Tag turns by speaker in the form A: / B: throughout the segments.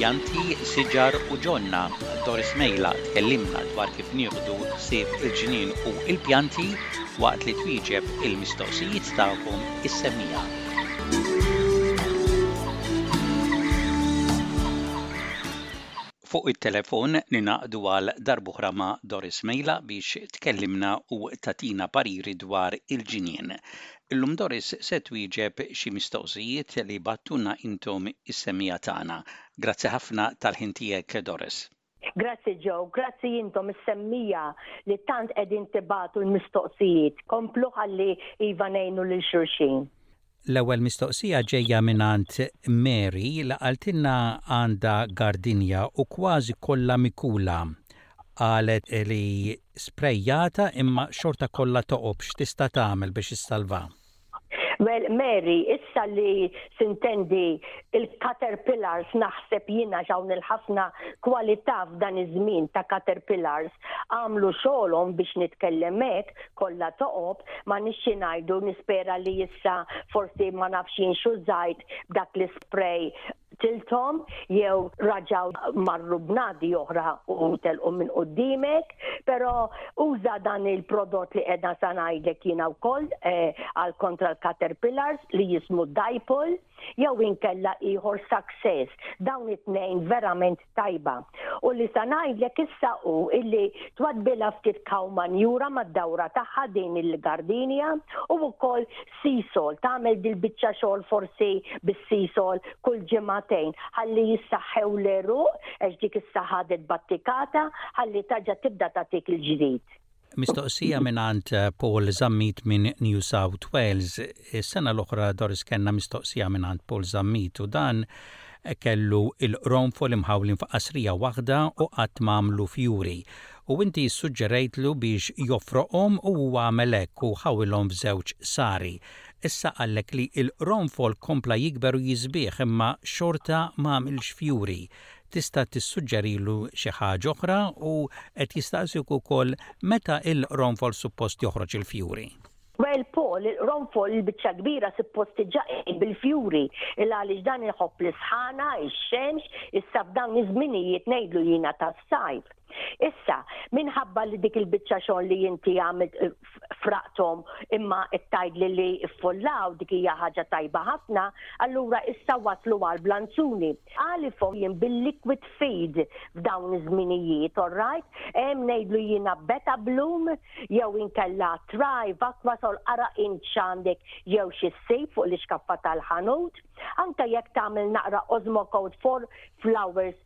A: Pjanti, siġar u ġonna, Doris Mejla tkellimna dwar kif nieħdu ħsieb il-ġnien u l-pjanti waqt li twieġeb il-mistoqsijiet tagħkom is-semmija. fuq it-telefon ningħaqdu għal darb'oħra ma' Doris Mejla biex tkellimna u tagħtina pariri dwar il-ġinien. Illum Doris se twieġeb xi mistoqsijiet li bagħttulna intom is-semmiegħa tagħna. Grazzi ħafna tal-ħin tiegħek Doris.
B: Grazzi Joe, grazzi intom is-semmiegħa li tant qegħdin tibagħtu l-mistoqsijiet. Komplu ħalli iva ngħinu lil xulxin.
A: L-ewwel mistoqsija ġejja mingħand Mary li qaltilna għandha gardinja u kważi kollha mikula. Qalet li sprejjata imma xorta kollha toqob, x'tista' tagħmel biex issalvha?
B: Well Mary, issa li sintendi il-caterpillars naħseb jiena x'hawn il-ħafna kwalità f'dan iż-żmien ta' caterpillars għamlu xogħolhom biex nitkellem hekk, kollha toqob, ma nix xi ngħidu, nispera li issa forsi ma nafx jien xu żajt b'dak l-ispray tilthom jew raġaw marru bnadi oħra u telqu minn quddimek, pero uża dan il-prodott li qeda sa ngħidlek jiena wkoll eh, għal kontra l-caterpillars li jismu Dipol jew inkella ieħor success. Dawn it-tnejn verament tajba. U li sa ngħidlek issa hu illi twadbilha ftit cow manjura mad-dawra tagħha din il-gardinja u wkoll sisol tagħmel dil-biċċa xogħol forsi bis-sisol kull ġimagħtejn ħalli jissaħħew l-għeruq għax dik issa ħadet battikata ħalli taġa tibda tagħtik il-ġdid.
A: Mistoqsija mingħand Paul Zammit minn New South Wales. Is-sena l-oħra Doris kellna mistoqsija mingħand Paul Zammit u dan kellu l-qronfol imħawlin f'qasrija waħda u qatt ma għamlu fjuri. U inti ssuġġerejtlu biex joffroqhom u huwa għamel hekk u ħawilhom f'żewġ sari. Issa qallek li l-qronfol kompla jikber u jiżbieh imma xorta ma għamilx fjuri. tista' tissuġġerilu xi ħaġa oħra u qed jistaqsuk ukoll meta l-qronfol suppost joħroġ il-fjuri.
B: Well Paul, il-qronfol il-biċċa kbira suppost diġà qiegħed bil-fjuri, il għaliex dan iħobb l-isħana, ix-xemx, issa f'dawn iż-żminijiet ngħidlu jiena tas-sajf. Issa, minħabba li dik il-biċċa xogħol li inti għamilt eh, fraqthom imma tgħid li li ffollaw dik hija ħaġa tajba ħafna, allura issa waslu għal blanzuni. Għali fuq jien bil-liquid feed f'dawn iż-żminijiet, alright? Hemm ngħidlu jiena beta bloom jew inkella try vakwa sol ara inċandek jew xi ssib fuq l-iskaffa tal-ħanut. Anke jekk tagħmel naqra osmo code for flowers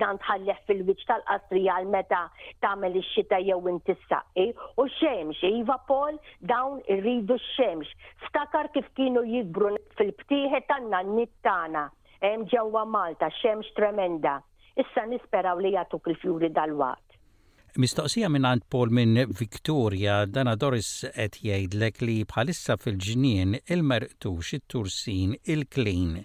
B: dan tħallih fil-wiċċ tal-qasri għal meta tagħmel ix-xita jew inti ssaqqi, u x-xemx, iva Paul, dawn irridu x-xemx. Ftakar kif kienu jikbru fil-btieħi tan-nanniet tagħna hemm ġewwa Malta, xemx tremenda. Issa nisperaw li jagħtuk il-fjuri dalwaqt.
A: Mistoqsija mingħand Paul minn Victoria, dana Doris qed jgħidlek li bħalissa fil-ġnien il-merqtux, it-tursin, il-klin,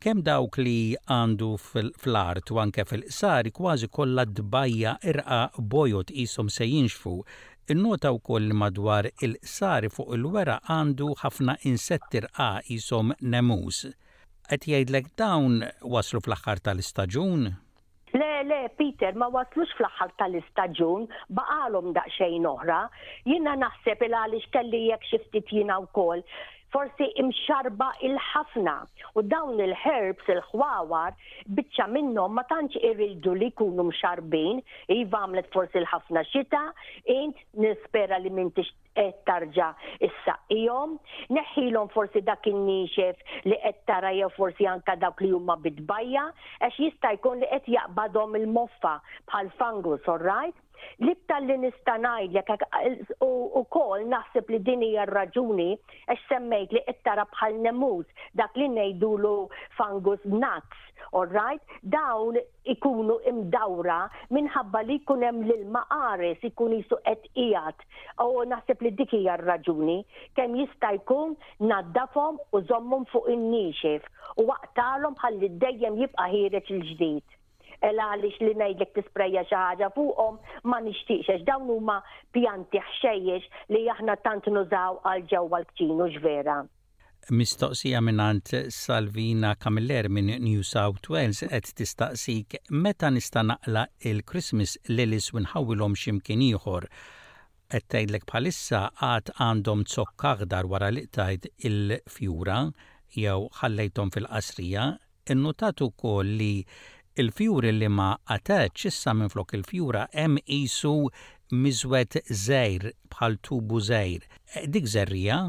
A: Kemm dawk li għandu fl-art u anke fil-qsari kważi kollha d-dbajja' irqaq bojod qishom se jinxfu. Innota wkoll li madwar il-qsari fuq il-weraq għandu ħafna insetti rqaq qishom nemus. Qed jgħidlek dawn waslu fl-aħħar tal-istaġun?
B: Le, le, Peter, ma waslux fl-aħħar tal-istaġun, baqgħalhom daqsxejn oħra. Jiena naħseb il għaliex kelli hekk xi ftit jiena wkoll, forsi imxarrba 'l ħafna, u dawn il-herbs, il-ħwawar, biċċa minnhom ma tantx iridu li jkunu mxarrbin, iva għamlet forsi 'l ħafna xita, int nispera li m'intix qed tarġa' issaqqihom, neħħilhom forsi dak in-niexef li qed tara jew forsi anke dawk li huma bi tbajja' għax jista' jkun li qed jaqbadhom il-moffa bħal fungus, alright? L-iktar li nista' ngħidlek u wkoll naħseb li din hija r-raġuni għax semmejt li qed tara bħal nemus dak li ngħidulu fungus gnats, alright? Dawn ikunu mdawra minħabba li jkun hemm l-ilma qares ikun qisu qed qiegħed u naħseb li dik hija r-raġuni, kemm jista' jkun naddafhom u żommhom fuq in-niexef u aqtagħlhom ħalli dejjem jibqa' ħiereġ il-ġdid. Għela għaliex li ngħidlek tisprejja xi ħaġa fuqhom ma nixtieqx għax dawn huma pjanti ħxejjex li aħna tant nużaw għal ġewwa l-kċin hux vera?
A: Mistoqsija mingħand Salvina Camilleri minn New South Wales qed tistaqsik meta nista' naqla' il-Christmas lilies u nħawwilhom xi mkien ieħor. Qed tgħidlek bħalissa għad għandhom zokk aħdar wara li qtajt il-fjura jew ħallejthom fil-qasrija. Innutat ukoll li l-fjuri li ma qatgħetx issa minflok il-fjura hemm qisu miżwed żgħir bħal tubu żgħir. Dik żerriegħa?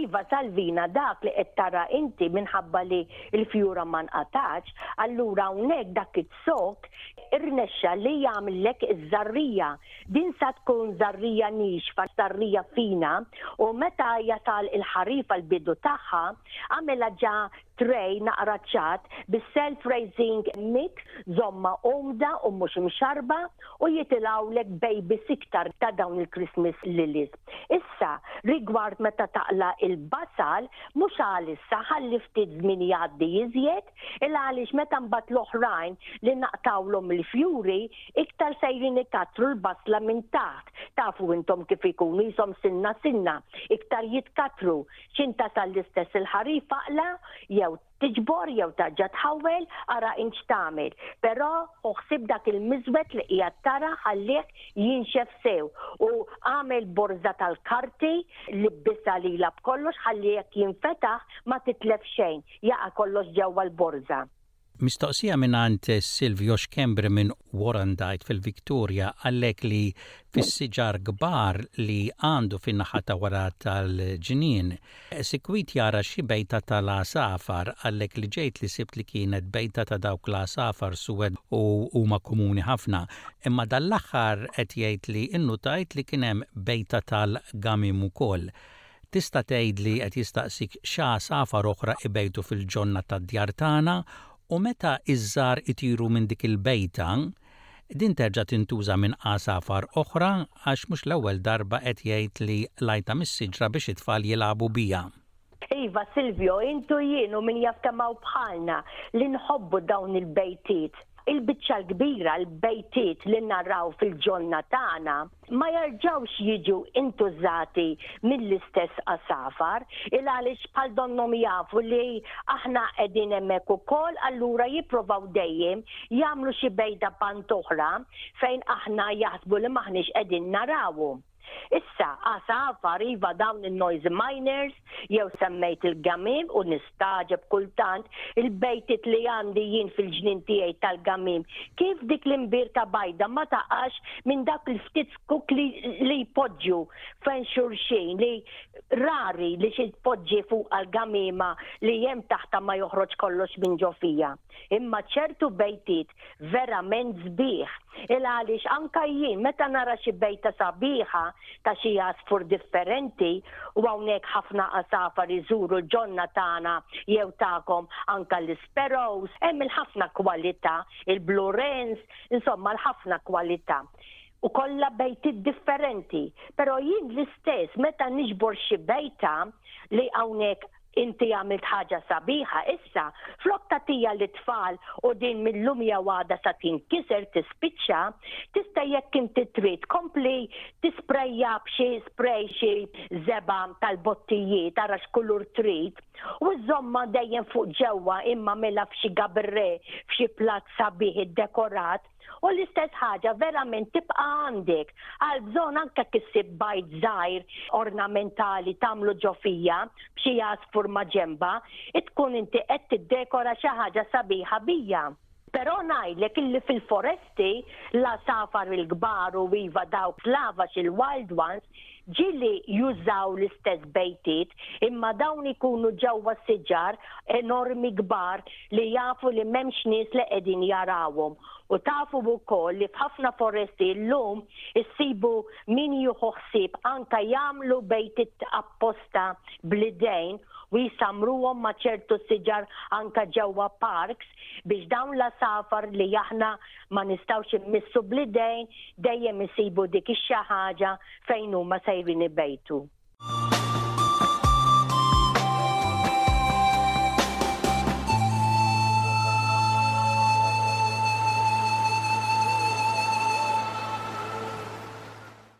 B: Iva Salvina dak li qed tara inti minħabba li l-fjura ma nqatgħetx, allura hawnhekk dak iz-zokk irnexxa li jagħmillek iż-żarriegħa. Din sa tkun żarriegħa niexfa, żarriegħa fina u meta jasal il-ħarif għall-bidu tagħha, għamilha ġa tray naqra ċat bi self raising mix zomma umda u mhux imxarrba u jitilgħulek babies iktar ta' dawn il christmas lilies. Issa rigward meta taqla il basal mhux għalissa ħalli ftit żmien jgħaddi iżjed il għaliex meta mbagħad l oħrajn li naqtgħulhom il fjuri iktar sejrin ikattru l basla minn taħt tafu intom kif ikunu jishom sinna sinna iktar jitkattru X'intasal l-istess il-ħarif faqla jew tiġbor jew tarġa' tħawwel, ara int x'tagħmel. Però ħu ħsieb dak il-miżwed li qiegħed tara ħallih jinxef sew u agħmel borża tal-karti li bbisha lilha b'kollox ħalli jekk jinfetaħ ma titlef xejn, jaqa' kollox ġewwa l-borża.
A: Mistoqsija mingħand Silvio Schembri minn Warrandyte fil-Victoria għalhekk li fis-siġar kbar li għandu fin-naħa ta' wara tal-ġnien, sikwit jara xi bejta ta' l-għasafar għalhekk li ġejt li sibt li kienet bejta ta' dawk l-għasafar suwed u huma komuni ħafna. Imma dan l-aħħar qed jgħid li innutajt li kien hemm bejta tal-gamim ukoll. Tista' tgħid li qed jistaqsik x'għasafar oħra ibejtu fil-ġonna tad-djar tagħna u meta ż-żgħar itiru minn dik il-bejta, din terġa' tintuża minn għasafar oħra għax mhux l-ewwel darba qed jgħid li l-għajta mis-siġra biex it-tfal jilagħbu biha.
B: Iva Silvio, int u jien u min jaf kemm hawn bħalna li nħobbu dawn il-bejtiet. Il-biċċa l-kbira l-bejtiet li naraw fil-ġonna tagħna ma jerġgħux jiġu intużati mill-istess għasafar, ilgħaliex bħal donnhom jafu li aħna qegħdin hemmhekk ukoll allura jipprovaw dejjem jagħmlu xi bejda band oħra fejn aħna jaħsbu li m'aħniex qegħdin narawhom. Issa, għasafar, iva dawn in-noisy miners, Jew semmejt il-gamim u nistagħġeb kultant il-bejtiet li għandi jien fil-ġnien tiegħi tal-gamim kif dik l-imbierka bajda ma taqax minn dawk il-ftit zkuk li jpoġġu fejn xulxin li rari li xi tpoġġi fuqha l-gamima li hemm taħtha ma joħroġ kollox minn ġo fija. Imma ċertu bejtiet verament sbieħ il-għaliex anke jien meta nara xi bejta sabiħa ta' xi għasfur differenti u hawnhekk ħafna għasafar iżuru l-ġonna tagħna jew tagħkom anke l-isparrows hemm il-ħafna kwalità il-blue wrens insomma l-ħafna kwalità u kollha bejtiet differenti però jien l-istess meta niġbor xi bejta li hawnhekk Inti għamilt ħaġa sabiħa issa, flok tagħtiha lit-tfal u din mil-lum jew għada sa tinkiser, tispiċċa, tista' jekk inti trid kompli tisprejja b'xi spray xi żebgħa tal-bottijiet ara x'kulur trid u żommha dejjem fuq ġewwa imma għmilha f'xi gaberré f'xi platt sabiħ iddekorat, U l-istess ħaġa verament tibqa' għandek għal bżonn anke kissib bajt żgħir ornamentali tagħmlu ġo fija b'xi għasfur ma' ġenba, tkun inti qed tiddekora xi ħaġa sabiħa bija. Però ngħidlek illi fil-foresti l-għasafar il-kbar u iva dawk slavax il-wild ones ġieli jużaw l-istess bejtiet imma dawn ikunu ġewwa siġar enormi kbar li jafu li m'hemmx nies li qegħdin jarawhom. U tafu wkoll li f'ħafna foresti llum issibu min jieħu ħsieb anke jagħmlu bejtiet apposta bl-idejn u jsammruhom ma' ċertu siġar anke ġewwa parks biex dawn l-għasafar li aħna ma nistgħux immissu bl-idejn, dejjem isibu dik ix-xi ħaġa fejn huma sejrin ibejtu.